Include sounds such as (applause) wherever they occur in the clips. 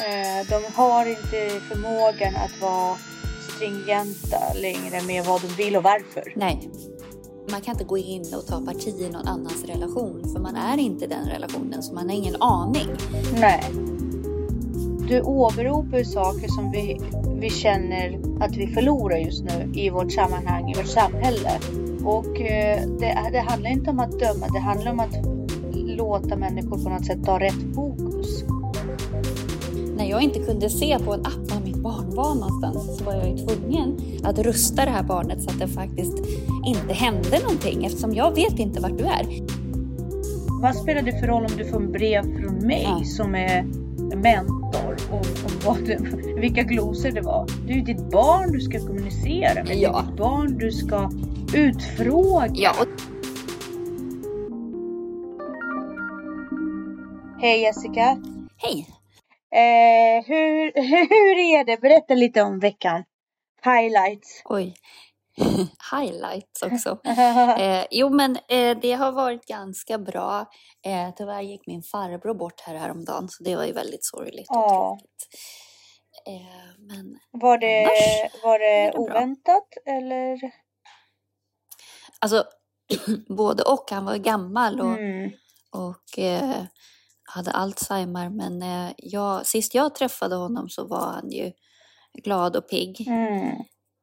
Eh, de har inte förmågan att vara stringenta längre med vad de vill och varför. Nej. Man kan inte gå in och ta parti i någon annans relation för man är inte den relationen så man har ingen aning. Nej. Du åberopar saker som vi, vi känner att vi förlorar just nu i vårt sammanhang, i vårt samhälle. Och eh, det, det handlar inte om att döma, det handlar om att låta människor på något sätt ta rätt fokus. När jag inte kunde se på en app var mitt barn var någonstans så var jag ju tvungen att rusta det här barnet så att det faktiskt inte hände någonting eftersom jag vet inte vart du är. Vad spelar det för roll om du får en brev från mig Ja. som är mentor om, om vad det, vilka glosor det var? Det är ju ditt barn du ska kommunicera med. Ja. Det är ditt barn du ska utfråga. Ja, och Hej Jessica! hej! Eh, hur, (laughs) hur är det? Berätta lite om veckan. Highlights. Oj. (laughs) Highlights också. (laughs) Eh, jo, men eh, det har varit ganska bra. Eh, tyvärr gick min farbror bort här häromdagen, så det var ju väldigt sorgligt och Ja. tråkigt. Eh, men Var det, Annars var det det bra. oväntat eller? alltså, (clears throat) både och. Han var gammal och, Mm. och eh, hade Alzheimer, men eh, jag, sist jag träffade honom så var han ju glad och pigg. Mm.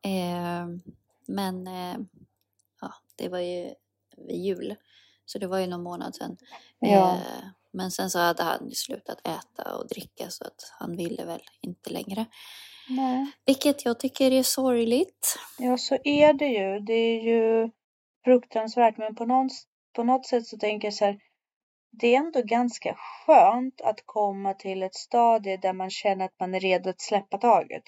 Eh, men eh, ja, det var ju vid jul, så det var ju någon månad sedan. Ja. Eh, men sen så hade han slutat äta och dricka så att han ville väl inte längre. Nej. Vilket jag tycker är sorgligt. Ja, så är det ju. Det är ju fruktansvärt, men på, någon, på något sätt så tänker jag så här. Det är ändå ganska skönt att komma till ett stadie där man känner att man är redo att släppa taget.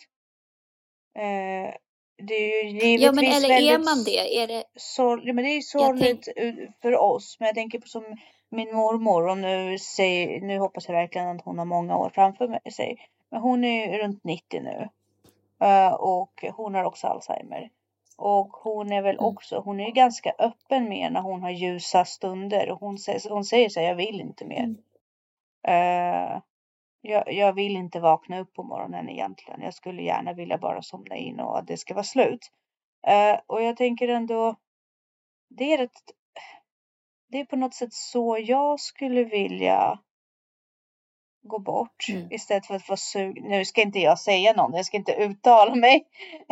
Eh, det är ju givetvis Ja men eller är väldigt man det? Är det sorg, ja, men det är ju sorgligt u- för oss. Men jag tänker på som min mormor och nu säger, nu hoppas jag verkligen att hon har många år framför sig. Men hon är ju runt 90 nu. Eh, och hon har också Alzheimer. Och hon är väl Mm. också, hon är ju ganska öppen med när hon har ljusa stunder. Och hon säger, hon säger så här, jag vill inte mer. Mm. Eh, jag, jag vill inte vakna upp på morgonen egentligen. Jag skulle gärna vilja bara somna in och att det ska vara slut. Eh, och jag tänker ändå, det är rätt, det är på något sätt så jag skulle vilja gå bort Mm. istället för att vara sugen. Nu ska inte jag säga någon, jag ska inte uttala mig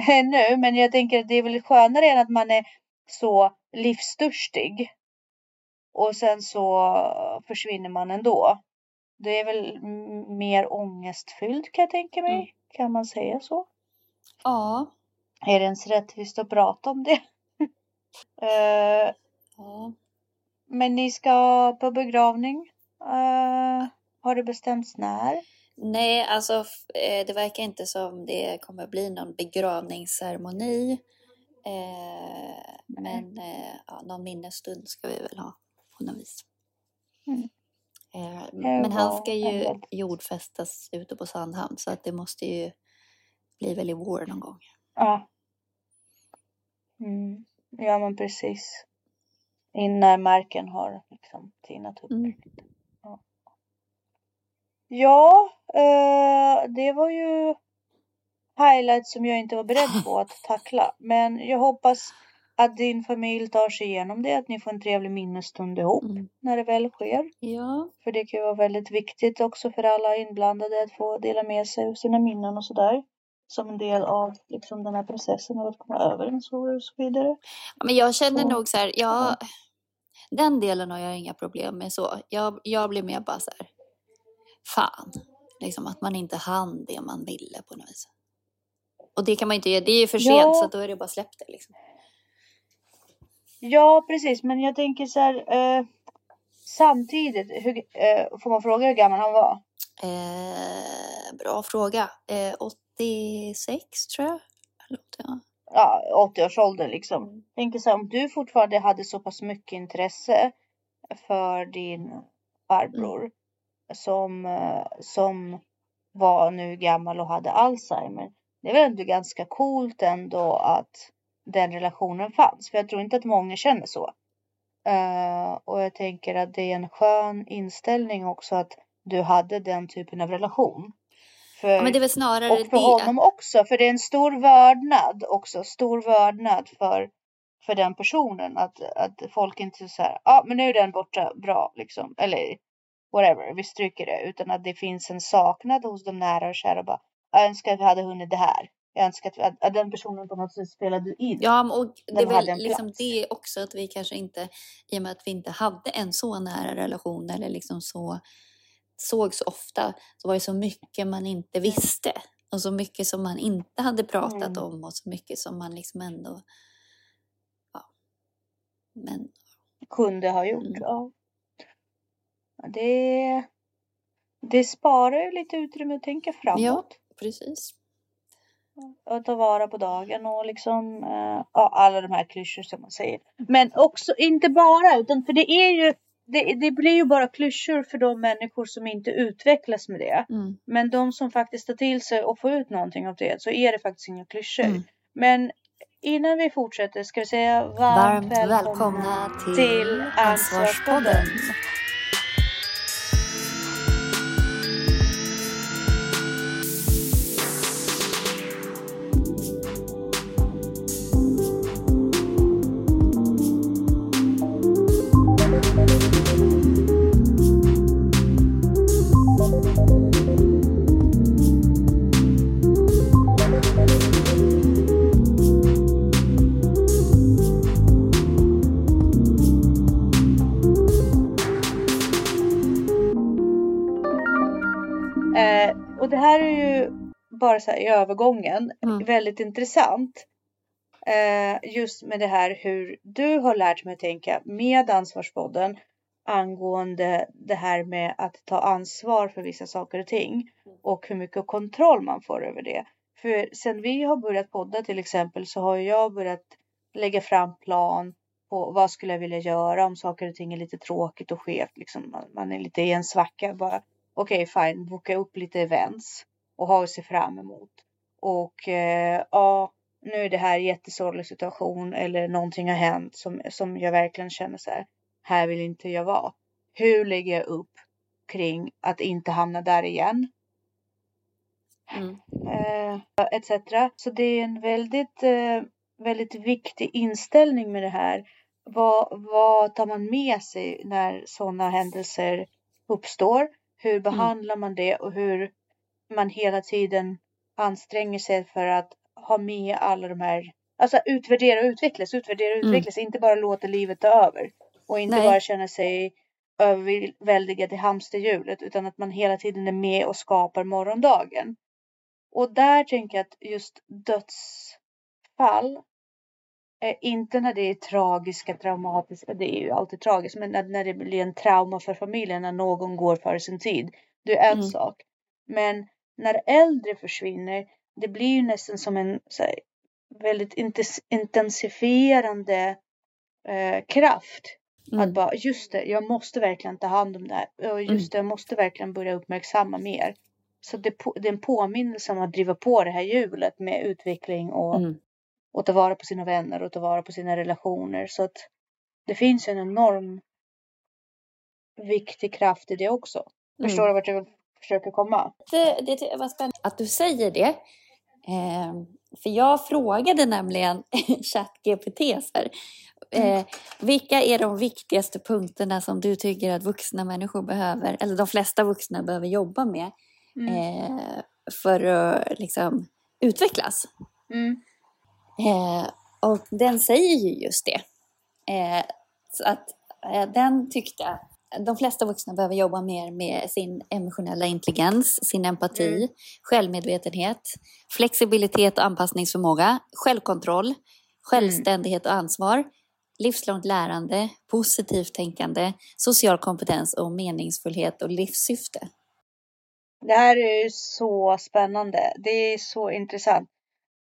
(laughs) nu, men jag tänker att det är väl skönare än att man är så livstörstig och sen så försvinner man ändå. Det är väl mer ångestfylld kan jag tänka mig. Mm. Kan man säga så? Ja. Är det ens rättvist att prata om det? (laughs) Eh, ja. men ni ska på begravning. Eh, har det bestämts när? Nej, alltså eh, det verkar inte som det kommer bli någon begravningsceremoni. Eh, men eh, ja, någon minnesstund ska vi väl ha på något vis. Mm. Eh, men han ska ju jordfästas ute på Sandhamn så att det måste ju bli väl i vår någon gång. Ja. Mm. Ja men precis. Innan marken har liksom tinat upp. Mm. Ja, eh, det var ju highlights som jag inte var beredd på att (laughs) tackla. Men jag hoppas att din familj tar sig igenom det, att ni får en trevlig minnesstund ihop Mm. när det väl sker. Ja, För det kan ju vara väldigt viktigt också för alla inblandade att få dela med sig av sina minnen och sådär. Som en del av liksom den här processen av att komma över en sorg och så vidare. Ja, men jag känner Så, nog så här, ja, den delen har jag inga problem med så. Jag, jag blir mer bara så här, fan, liksom att man inte hann det man ville på något vis. Och det kan man inte göra, det är ju för sent Ja. så då är det bara släpp det liksom. Ja, precis. Men jag tänker så här. Eh, samtidigt, hur, eh, får man fråga hur gammal han var? Eh, bra fråga. Eh, 86 tror jag. Eller 80, ja. Ja, 80-årsåldern liksom. Mm. Tänker så här, om du fortfarande hade så pass mycket intresse för din farbror som, eh, som var nu gammal och hade Alzheimer. Det är väl ändå ganska coolt ändå att den relationen fanns. För jag tror inte att många känner så. Eh, och jag tänker att det är en skön inställning också att du hade den typen av relation. För, Ja, men det är väl snarare och för det. honom också, för det är en stor vördnad också, stor vördnad för, för den personen. Att, att folk inte så här, ja men nu är den borta, bra liksom. Eller whatever, vi stryker det. Utan att det finns en saknad hos de nära och kära. Bara, jag önskar att vi hade hunnit det här. Jag önskar att, vi, att, den personen på något sätt spelade in. Ja, och det är väl liksom det också att vi kanske inte, i och med att vi inte hade en så nära relation eller liksom så såg så ofta, så var det så mycket man inte visste. Och så mycket som man inte hade pratat Mm. om och så mycket som man liksom ändå... Ja. Men Kunde ha gjort. Mm. Ja. Det, det sparar ju lite utrymme att tänka framåt. Ja. precis. och ta vara på dagen och liksom eh, ja, alla de här klyschor som man säger. Men också inte bara utan för det är ju det, det blir ju bara klyschor för de människor som inte utvecklas med det. Mm. Men de som faktiskt tar till sig och får ut någonting av det så är det faktiskt inga klyschor. Mm. Men innan vi fortsätter ska vi säga varmt, Varmt välkomna, välkomna till, till Ansvarspodden. Bara så här i övergången Mm. väldigt intressant. Eh, just med det här hur du har lärt mig att tänka med Ansvarspodden angående det här med att ta ansvar för vissa saker och ting och hur mycket kontroll man får över det. För sen vi har börjat podda till exempel så har jag börjat lägga fram plan på vad skulle jag vilja göra om saker och ting är lite tråkigt och skevt. Liksom man, är lite i en svacka bara. Okej, fine, boka upp lite events och ha att se fram emot. Och eh, ja, nu är det här en jättesorglig situation eller någonting har hänt som, som jag verkligen känner så här. Här vill inte jag vara. Hur lägger jag upp kring att inte hamna där igen? Mm. eh, etc. Så det är en väldigt, eh, väldigt viktig inställning med det här. Vad, vad tar man med sig när sådana händelser uppstår? Hur behandlar man det och hur man hela tiden anstränger sig för att ha med alla de här, alltså utvärdera och utvecklas, utvärdera och Mm. utvecklas, inte bara låta livet ta över och inte Nej. bara känna sig överväldigad i hamsterhjulet utan att man hela tiden är med och skapar morgondagen. Och där tänker jag att just dödsfall, inte när det är tragiska, traumatiska, det är ju alltid tragiskt, men när, när det blir en trauma för familjen, när någon går före sin tid, det är en Mm. sak. Men när äldre försvinner, det blir ju nästan som en här, väldigt intensifierande eh, kraft. Att Mm. bara, just det, jag måste verkligen ta hand om det här. Och just det, jag måste verkligen börja uppmärksamma mer. Så det, det är en påminnelse om att driva på det här hjulet med utveckling och, Mm. och ta vara på sina vänner och ta vara på sina relationer. Så att det finns en enorm viktig kraft i det också. Mm. Förstår du vart jag försöker komma? Det, det var spännande att du säger det. Eh, för jag frågade nämligen (laughs) ChatGPT här, eh, vilka är de viktigaste punkterna som du tycker att vuxna människor behöver, eller de flesta vuxna behöver jobba med Mm. eh, för att liksom, utvecklas? Mm. Eh, och den säger ju just det. Eh, så att eh, den tyckte att de flesta vuxna behöver jobba mer med sin emotionella intelligens, sin empati, Mm. självmedvetenhet, flexibilitet och anpassningsförmåga, självkontroll, självständighet och ansvar, livslångt lärande, positivt tänkande, social kompetens och meningsfullhet och livssyfte. Det här är ju så spännande. Det är så intressant.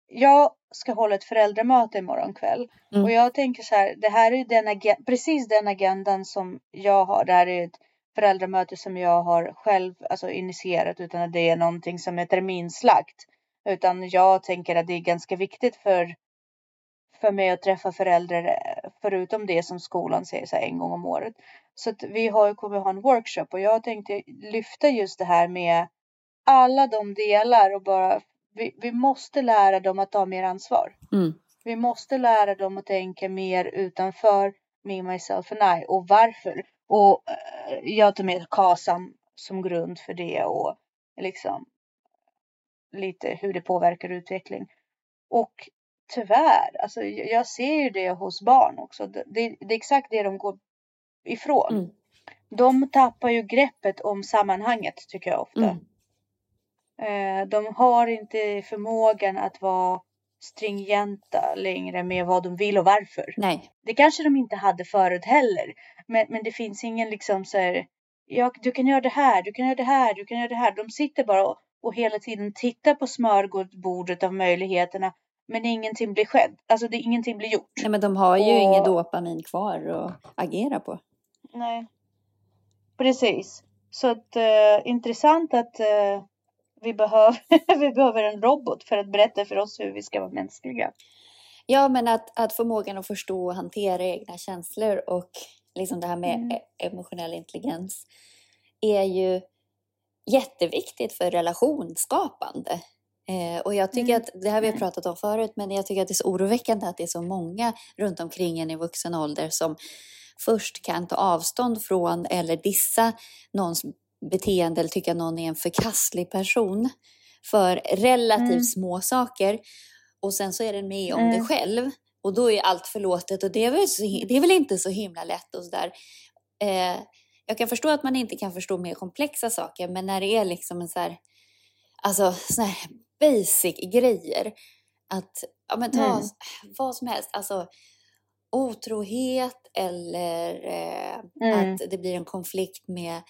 Jag ska hålla ett föräldramöte imorgon kväll. Mm. Och jag tänker så här, det här är den precis den agendan som jag har. Det här är ett föräldramöte som jag har själv alltså, initierat utan att det är någonting som är terminslagt. Utan jag tänker att det är ganska viktigt för, för mig att träffa föräldrar förutom det som skolan säger så här en gång om året. Så att vi har, kommer ha en workshop och jag tänkte lyfta just det här med alla de delar och bara vi, vi måste lära dem att ta mer ansvar. Mm. Vi måste lära dem att tänka mer utanför me, myself and I och varför. Och eh, jag tar med KASAM som grund för det och liksom lite hur det påverkar utveckling. Och tyvärr, alltså jag ser ju det hos barn också. Det, det, det är exakt det de går ifrån. Mm. De tappar ju greppet om sammanhanget tycker jag ofta. Mm. Eh, de har inte förmågan att vara stringenta längre med vad de vill och varför. Nej. Det kanske de inte hade förut heller. Men, men det finns ingen liksom så här, ja, du kan göra det här, du kan göra det här, du kan göra det här. De sitter bara och, och hela tiden tittar på smörgåsbordet av möjligheterna. Men ingenting blir skett. Alltså det, ingenting blir gjort. Nej, men de har ju Och- inget dopamin kvar att agera på. Nej. Precis. Så att eh, intressant att eh, vi, behöver, (laughs) vi behöver en robot för att berätta för oss hur vi ska vara mänskliga. Ja, men att, att förmågan att förstå och hantera egna känslor och liksom det här med Mm. e- emotionell intelligens är ju jätteviktigt för relationsskapande. Eh, och jag tycker Mm. att, det här har vi Mm. pratat om förut, men jag tycker att det är så oroväckande att det är så många runt omkring en i vuxen ålder som först kan ta avstånd från eller dissa någons beteende eller tycka någon är en förkastlig person för relativt Mm. små saker och sen så är den med om Mm. det själv och då är allt förlåtet och det är väl, så, det är väl inte så himla lätt och sådär. Eh, jag kan förstå att man inte kan förstå mer komplexa saker men när det är liksom en så här, alltså såna här basic grejer att, ja men ta Mm. vad som helst, alltså otrohet eller eh, Mm. att det blir en konflikt med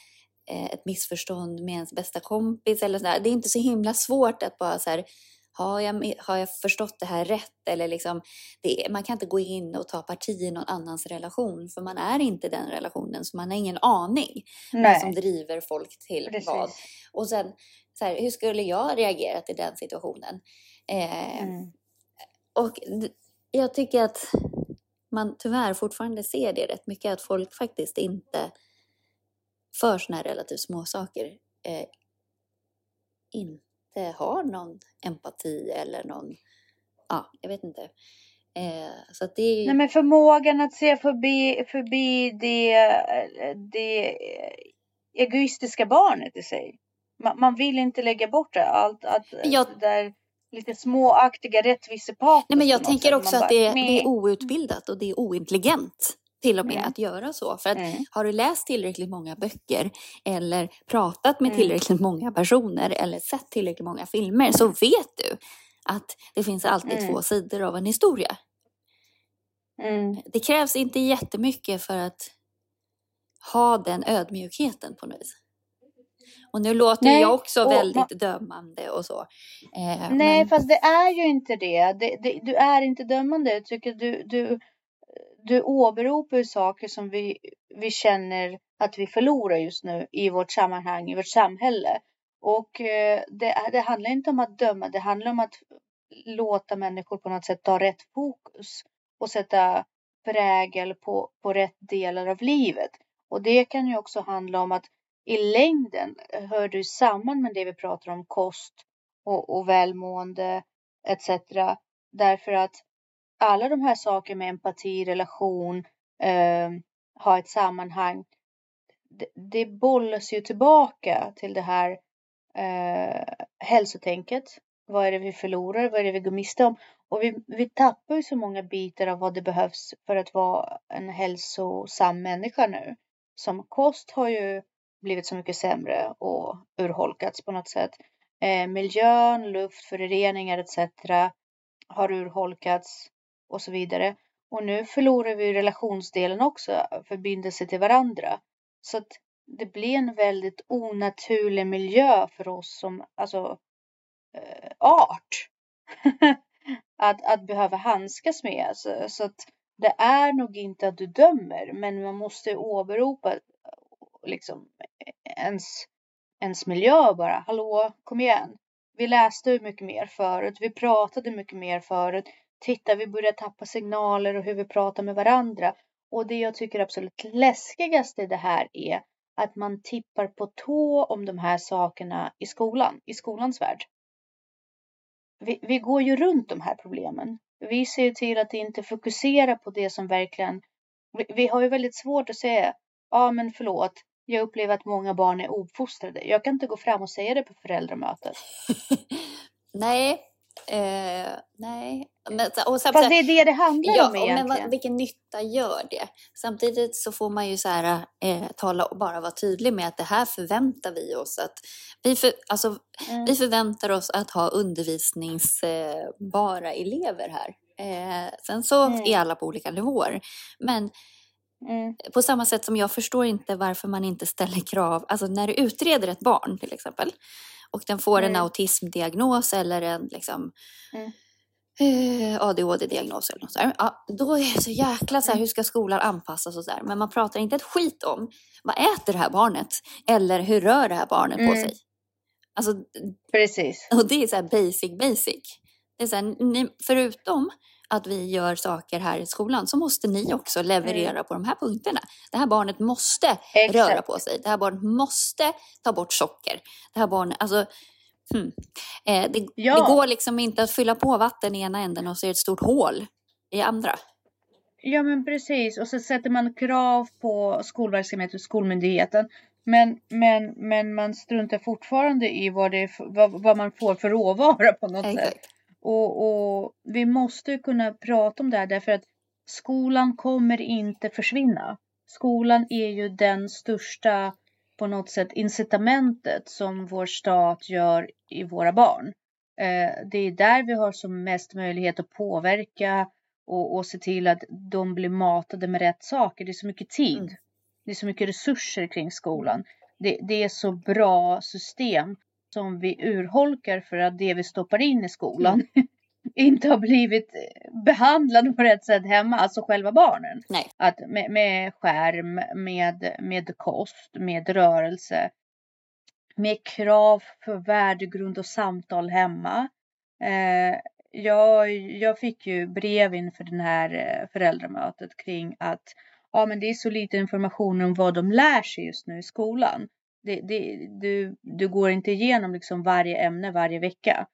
ett missförstånd med ens bästa kompis eller sådär. Det är inte så himla svårt att bara så här, har jag, har jag förstått det här rätt? Eller liksom, det, man kan inte gå in och ta parti i någon annans relation för man är inte den relationen så man har ingen aning vad som driver folk till vad. precis. Och sen, så här, hur skulle jag reagerat i den situationen? Eh, Mm. och jag tycker att man tyvärr fortfarande ser det rätt mycket, att folk faktiskt inte för såna här relativt små saker eh, inte har någon empati eller någon, ja, jag vet inte. Eh, så att det är Nej, men förmågan att se förbi, förbi det, det egoistiska barnet i sig. Man, man vill inte lägga bort det. Allt att Jag- det där lite småaktiga rättvisepatos. nej men jag tänker också att det, är- det är outbildat och det är ointelligent till och med Mm. att göra så. För att Mm. Har du läst tillräckligt många böcker eller pratat med Mm. tillräckligt många personer eller sett tillräckligt många filmer så vet du att det finns alltid Mm. två sidor av en historia. Mm. Det krävs inte jättemycket för att ha den ödmjukheten på något vis. Och nu låter Nej, jag också och väldigt ma- dömande och så. Eh, Nej, men, fast det är ju inte det. det, det du är inte dömande. Jag tycker du, du, du åberopar ju saker som vi, vi känner att vi förlorar just nu i vårt sammanhang, i vårt samhälle. Och eh, det, det handlar inte om att döma, det handlar om att låta människor på något sätt ta rätt fokus och sätta prägel på, på rätt delar av livet. Och det kan ju också handla om att i längden hör du samman med det vi pratar om kost och, och välmående etc. Därför att alla de här sakerna med empati, relation, eh, ha ett sammanhang. Det, det bollas ju tillbaka till det här eh, hälsotänket. Vad är det vi förlorar? Vad är det vi går miste om? Och vi, vi tappar ju så många bitar av vad det behövs för att vara en hälsosam människa nu. Som kost har ju blivit så mycket sämre och urholkats på något sätt. Eh, miljön, luftföroreningar etc. har urholkats och så vidare. Och nu förlorar vi relationsdelen också, förbindelse till varandra. Så att det blir en väldigt onaturlig miljö för oss som alltså, eh, art. (laughs) att, att behöva handskas med. Så, så att det är nog inte att du dömer, men man måste åberopa liksom ens, ens miljö bara. Hallå, kom igen. Vi läste mycket mer förut. Vi pratade mycket mer förut. Titta, vi börjar tappa signaler och hur vi pratar med varandra. Och det jag tycker absolut läskigast i det här är att man tippar på tå om de här sakerna i skolan, i skolans värld. Vi, vi går ju runt de här problemen. Vi ser till att inte fokusera på det som verkligen... Vi, vi har ju väldigt svårt att säga, ja men förlåt, jag upplever att många barn är uppfostrade. Jag kan inte gå fram och säga det på föräldramötet. (laughs) nej, eh, nej. Men, och Fast det är det det handlar ja, om egentligen. Men vad, vilken nytta gör det? Samtidigt så får man ju så här, eh, tala och bara vara tydlig med att det här förväntar vi oss. Att vi, för, alltså, Mm. vi förväntar oss att ha undervisningsbara elever här. Eh, sen så Mm. är alla på olika nivåer. Men Mm. på samma sätt som jag förstår inte varför man inte ställer krav, alltså när du utreder ett barn till exempel och den får en Mm. autismdiagnos eller en liksom Mm. eh, ADHD-diagnos eller något sådär. Ja, då är det så jäkla så här, Mm. hur ska skolan anpassas och sådär. Men man pratar inte ett skit om vad äter det här barnet? Eller hur rör det här barnet på Mm. sig? Alltså, Precis. och det är så här basic basic. Det är så här, ni, förutom att vi gör saker här i skolan så måste ni också leverera på de här punkterna. Det här barnet måste Exakt. röra på sig. Det här barnet måste ta bort socker. Det här barnet, alltså, hmm. eh, det, Ja. det går liksom inte att fylla på vatten i ena änden och så är det ett stort hål i andra. Ja men precis och så sätter man krav på skolverksamhet och skolmyndigheten. Men, men, men man struntar fortfarande i vad, det, vad, vad man får för råvara på något sätt. Och, och vi måste kunna prata om det här därför att skolan kommer inte försvinna. Skolan är ju den största på något sätt incitamentet som vår stat gör i våra barn. Eh, det är där vi har som mest möjlighet att påverka och, och se till att de blir matade med rätt saker. Det är så mycket tid. Mm. Det är så mycket resurser kring skolan. Det, det är så bra system som vi urholkar för att det vi stoppar in i skolan (laughs) inte har blivit behandlad på rätt sätt hemma, alltså själva barnen. Nej. Att med, med skärm, med, med kost, med rörelse, med krav för värdegrund och samtal hemma. Eh, jag, jag fick ju brev inför det här eh, föräldramötet kring att ja, men det är så lite information om vad de lär sig just nu i skolan. Det, det, du, du går inte igenom liksom varje ämne varje vecka.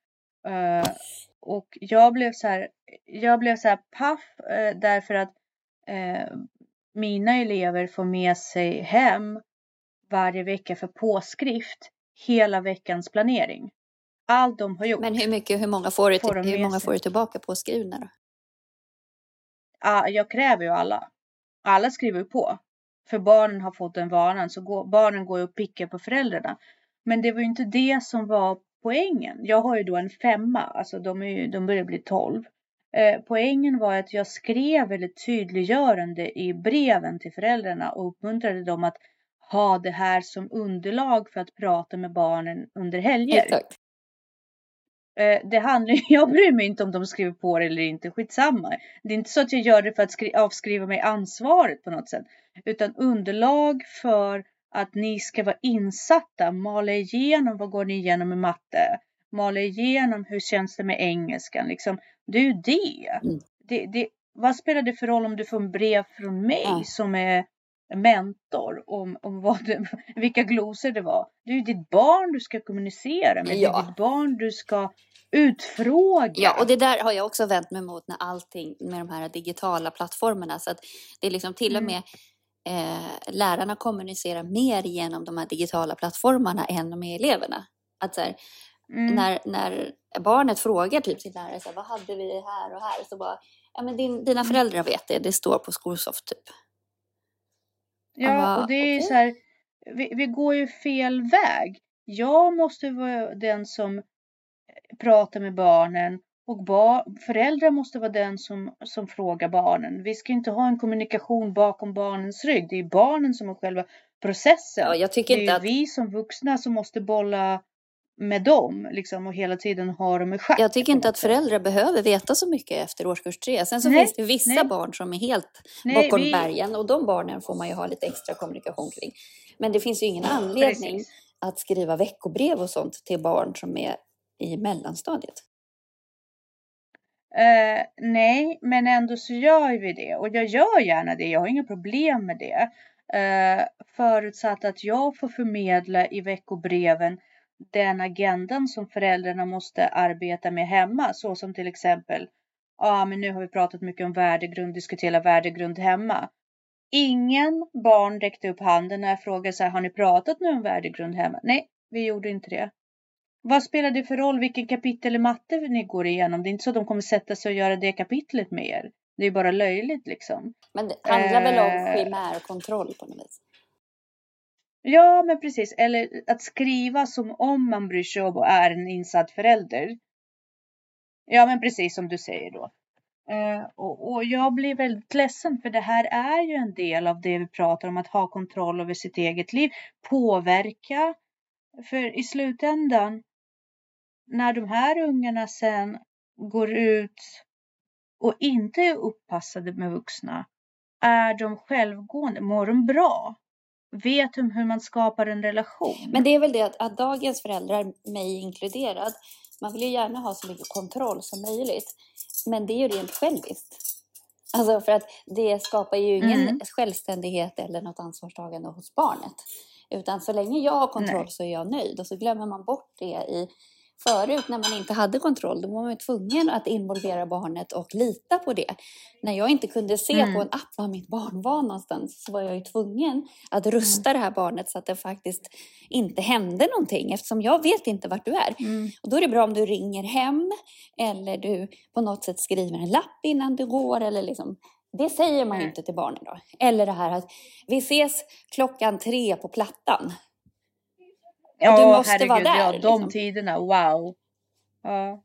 Eh, och jag blev så här, jag blev så här paff eh, därför att eh, mina elever får med sig hem varje vecka för påskrift hela veckans planering. Allt de har gjort. Men hur mycket, hur många får du, Får de hur många får du tillbaka på skrivna då? Ja, jag kräver ju alla. Alla skriver ju på. För barnen har fått den vanan så går, barnen går och pickar på föräldrarna. Men det var ju inte det som var poängen. Jag har ju då en femma, alltså de, är ju, de börjar bli tolv. Eh, poängen var att jag skrev väldigt tydliggörande i breven till föräldrarna och uppmuntrade dem att ha det här som underlag för att prata med barnen under helger. Exakt. Eh, det handlar, (laughs) jag bryr mig inte om de skriver på det eller inte, skitsamma. Det är inte så att jag gör det för att skri, avskriva mig ansvaret på något sätt. Utan underlag för att ni ska vara insatta, mala igenom vad går ni igenom med matte, mala igenom hur känns det med engelskan, liksom. Det är ju det. Mm. det, det vad spelar det för roll om du får en brev från mig Ja. som är mentor om, om vad det, vilka glosor det var. Det är ju ditt barn du ska kommunicera med. Det Ja. är ditt barn du ska utfråga. Ja, och det där har jag också vänt mig mot när allting med de här digitala plattformarna. Så att det är liksom till och Mm. Eh, lärarna kommunicerar mer genom de här digitala plattformarna än med eleverna. Att så här, Mm. när, när barnet frågar typ sin lärare, så här, vad hade vi här och här? Så bara, ja men din, dina Mm. föräldrar vet det, det står på Skolsoft typ. Ja, bara, och det är ju okej. så här, vi, vi går ju fel väg. Jag måste vara den som pratar med barnen och föräldrar måste vara den som, som frågar barnen. Vi ska inte ha en kommunikation bakom barnens rygg. Det är barnen som är själva processen. Ja, jag det tycker är inte att vi som vuxna som måste bolla med dem liksom, och hela tiden ha dem i schack. Jag tycker inte att föräldrar behöver veta så mycket efter årskurs tre. Sen så Nej, finns det vissa nej. barn som är helt Nej, bakom vi- bergen och de barnen får man ju ha lite extra kommunikation kring. Men det finns ju ingen anledning Precis. att skriva veckobrev och sånt till barn som är i mellanstadiet. Eh, nej, men ändå så gör vi det och jag gör gärna det. Jag har inga problem med det. Eh, förutsatt att jag får förmedla i veckobreven den agendan som föräldrarna måste arbeta med hemma, så som till exempel, ja ah, men nu har vi pratat mycket om värdegrund, diskutera värdegrund hemma. Ingen barn räckte upp handen när jag frågade så här, har ni pratat nu om värdegrund hemma? Nej, vi gjorde inte det. Vad spelar det för roll vilken kapitel i matte ni går igenom? Det är inte så att de kommer sätta sig och göra det kapitlet med er. Det är bara löjligt liksom. Men det handlar väl om primärkontroll på något vis? Ja, men precis. Eller att skriva som om man bryr sig om och är en insatt förälder. Ja, men precis som du säger då. Eh, och, och, jag blir väldigt ledsen för det här är ju en del av det vi pratar om, att ha kontroll över sitt eget liv, påverka. För i slutändan, när de här ungarna sen går ut och inte är uppassade med vuxna, är de självgående, mår de bra? Vet de hur man skapar en relation? Men det är väl det att, att dagens föräldrar, mig inkluderad, man vill ju gärna ha så mycket kontroll som möjligt. Men det är ju rent själviskt. Alltså för att det skapar ju ingen mm. självständighet eller något ansvarstagande hos barnet. Utan så länge jag har kontroll Nej. så är jag nöjd. Och så glömmer man bort det i Förut när man inte hade kontroll, då var man tvungen att involvera barnet och lita på det. När jag inte kunde se mm. på en app var mitt barn var någonstans så var jag tvungen att mm. rusta mm. det här barnet så att det faktiskt inte hände någonting eftersom jag vet inte vart du är. Mm. Och då är det bra om du ringer hem eller du på något sätt skriver en lapp innan du går eller liksom det säger man ju inte till barnen då. Eller det här att vi ses klockan tre på Plattan. Ja, du måste herregud, vara där. Ja, de liksom. tiderna, wow. Ja,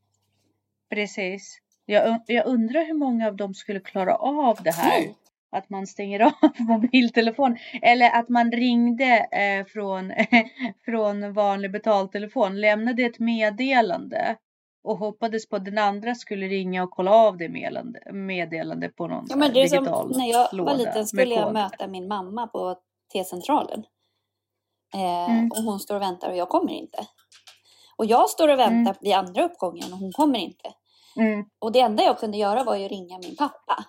precis. Jag, jag undrar hur många av dem skulle klara av det här. Nej. Att man stänger av (laughs) mobiltelefon. Eller att man ringde eh, från, (laughs) från vanlig betaltelefon. Lämnade ett meddelande. Och hoppades på att den andra skulle ringa och kolla av det meddelande, meddelande på någon ja, men det är som, När jag var liten skulle jag möta min mamma på T-centralen. Eh, mm. Och hon står och väntar och jag kommer inte. Och jag står och väntar mm. vid andra uppgången och hon kommer inte. Mm. Och det enda jag kunde göra var ju att ringa min pappa.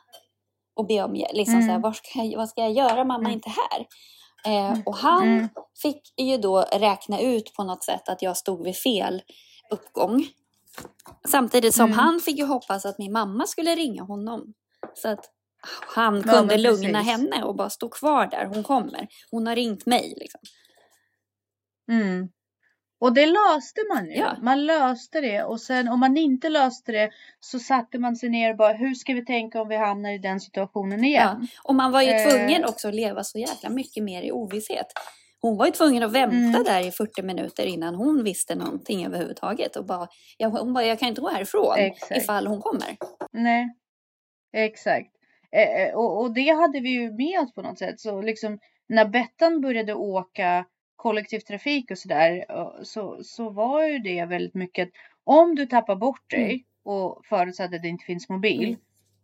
Och be om liksom mm. så här, vad, ska jag, vad ska jag göra? Mamma är mm. inte här. Eh, mm. och han mm. fick ju då räkna ut på något sätt att jag stod vid fel uppgång. Samtidigt som han fick ju hoppas att min mamma skulle ringa honom. Så att han kunde ja, lugna henne och bara stå kvar där. Hon kommer. Hon har ringt mig. Liksom. Mm. Och det löste man ju. Ja. Man löste det och sen om man inte löste det så satte man sig ner och bara hur ska vi tänka om vi hamnar i den situationen igen? Ja. Och man var ju eh. tvungen också att leva så jäkla mycket mer i ovisshet. Hon var ju tvungen att vänta mm. där i 40 minuter innan hon visste någonting överhuvudtaget. Och bara, ja, hon bara, jag kan inte gå härifrån Exakt. ifall hon kommer. Nej, exakt. Eh, eh, och, och det hade vi ju med oss på något sätt. Så liksom när Bettan började åka kollektivtrafik och sådär så, så var ju det väldigt mycket om du tappar bort dig mm. och förutsatt att det inte finns mobil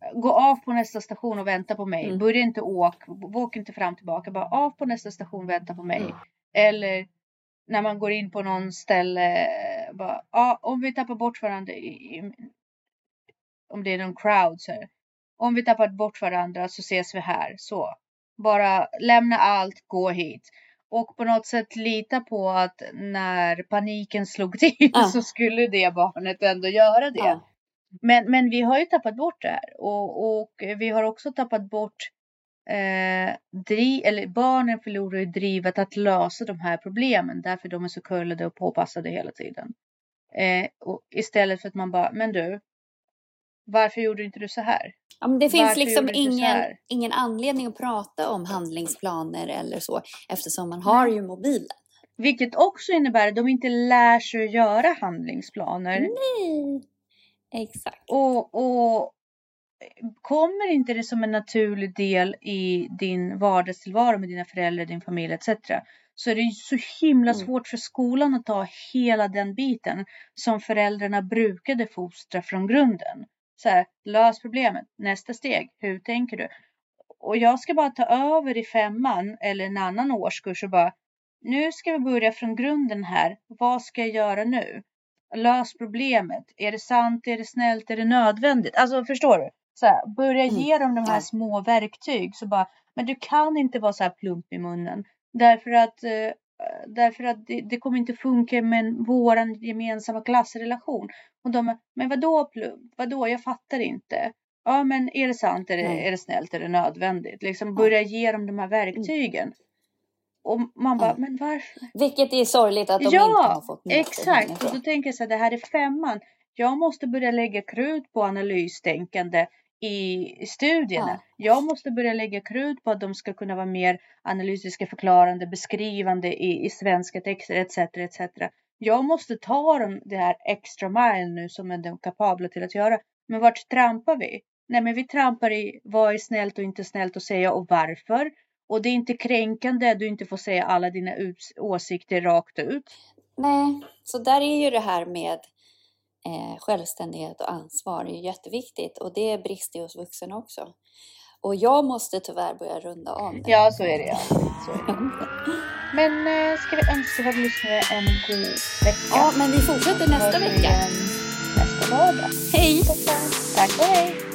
mm. gå av på nästa station och vänta på mig. Mm. Börja inte åka, åk inte fram tillbaka, bara av på nästa station och vänta på mig. Mm. Eller när man går in på någon ställe, bara, ja, om vi tappar bort varandra, i, om det är någon crowd så här. Om vi tappar bort varandra så ses vi här, så. Bara lämna allt, gå hit och på något sätt lita på att när paniken slog till (laughs) ja. så skulle det barnet ändå göra det. Ja. Men, men vi har ju tappat bort det här och, och vi har också tappat bort eh, driv, eller barnen förlorar ju drivet att lösa de här problemen därför de är så kullade och påpassade hela tiden. Eh, och istället för att man bara, men du, varför gjorde inte du så här? Ja, men det finns Varför liksom ingen, ingen anledning att prata om handlingsplaner eller så eftersom man har ju mobilen. Vilket också innebär att de inte lär sig att göra handlingsplaner. Nej, exakt. Och, och kommer inte det som en naturlig del i din vardagstillvaro med dina föräldrar, din familj etc. Så är det så himla mm. svårt för skolan att ta hela den biten som föräldrarna brukade fostra från grunden så här, lös problemet. Nästa steg, hur tänker du? Och jag ska bara ta över i femman eller en annan årskurs och bara, nu ska vi börja från grunden här. Vad ska jag göra nu? Lös problemet. Är det sant? Är det snällt? Är det nödvändigt? Alltså förstår du? Så här, börja Mm. ge dem de här små verktyg. Så bara, men du kan inte vara så här plump i munnen. Därför att, eh, därför att det, det kommer inte funka med våran gemensamma klassrelation. Och de, men vadå? Vadå? Jag fattar inte. Ja, men är det sant? Är det, är det snällt? Är det nödvändigt? Liksom Ja. börja ge dem de här verktygen. Och man bara, Ja. men varför? Vilket är sorgligt att de inte Ja, har fått med exakt. Och hemifrån. då tänker jag så här, det här är femman. Jag måste börja lägga krut på analystänkande i studierna. Jag måste börja lägga krut på att de ska kunna vara mer analytiska, förklarande, beskrivande i, i svenska texter etc. etc. Jag måste ta dem det här extra mile nu som är de kapabla till att göra. Men vart trampar vi? Nej, men vi trampar i vad är snällt och inte snällt att säga och varför. Och det är inte kränkande, du inte får säga alla dina åsikter rakt ut. Nej, så där är ju det här med eh, självständighet och ansvar är jätteviktigt och det brister ju hos vuxna också. Och jag måste tyvärr börja runda av nu. Ja, så är det. Ja. Så är det. Men eh, ska vi önska våra lyssnare en god vecka? Ja, men vi fortsätter nästa vecka. Nästa lördag. Hej! Tack och hej!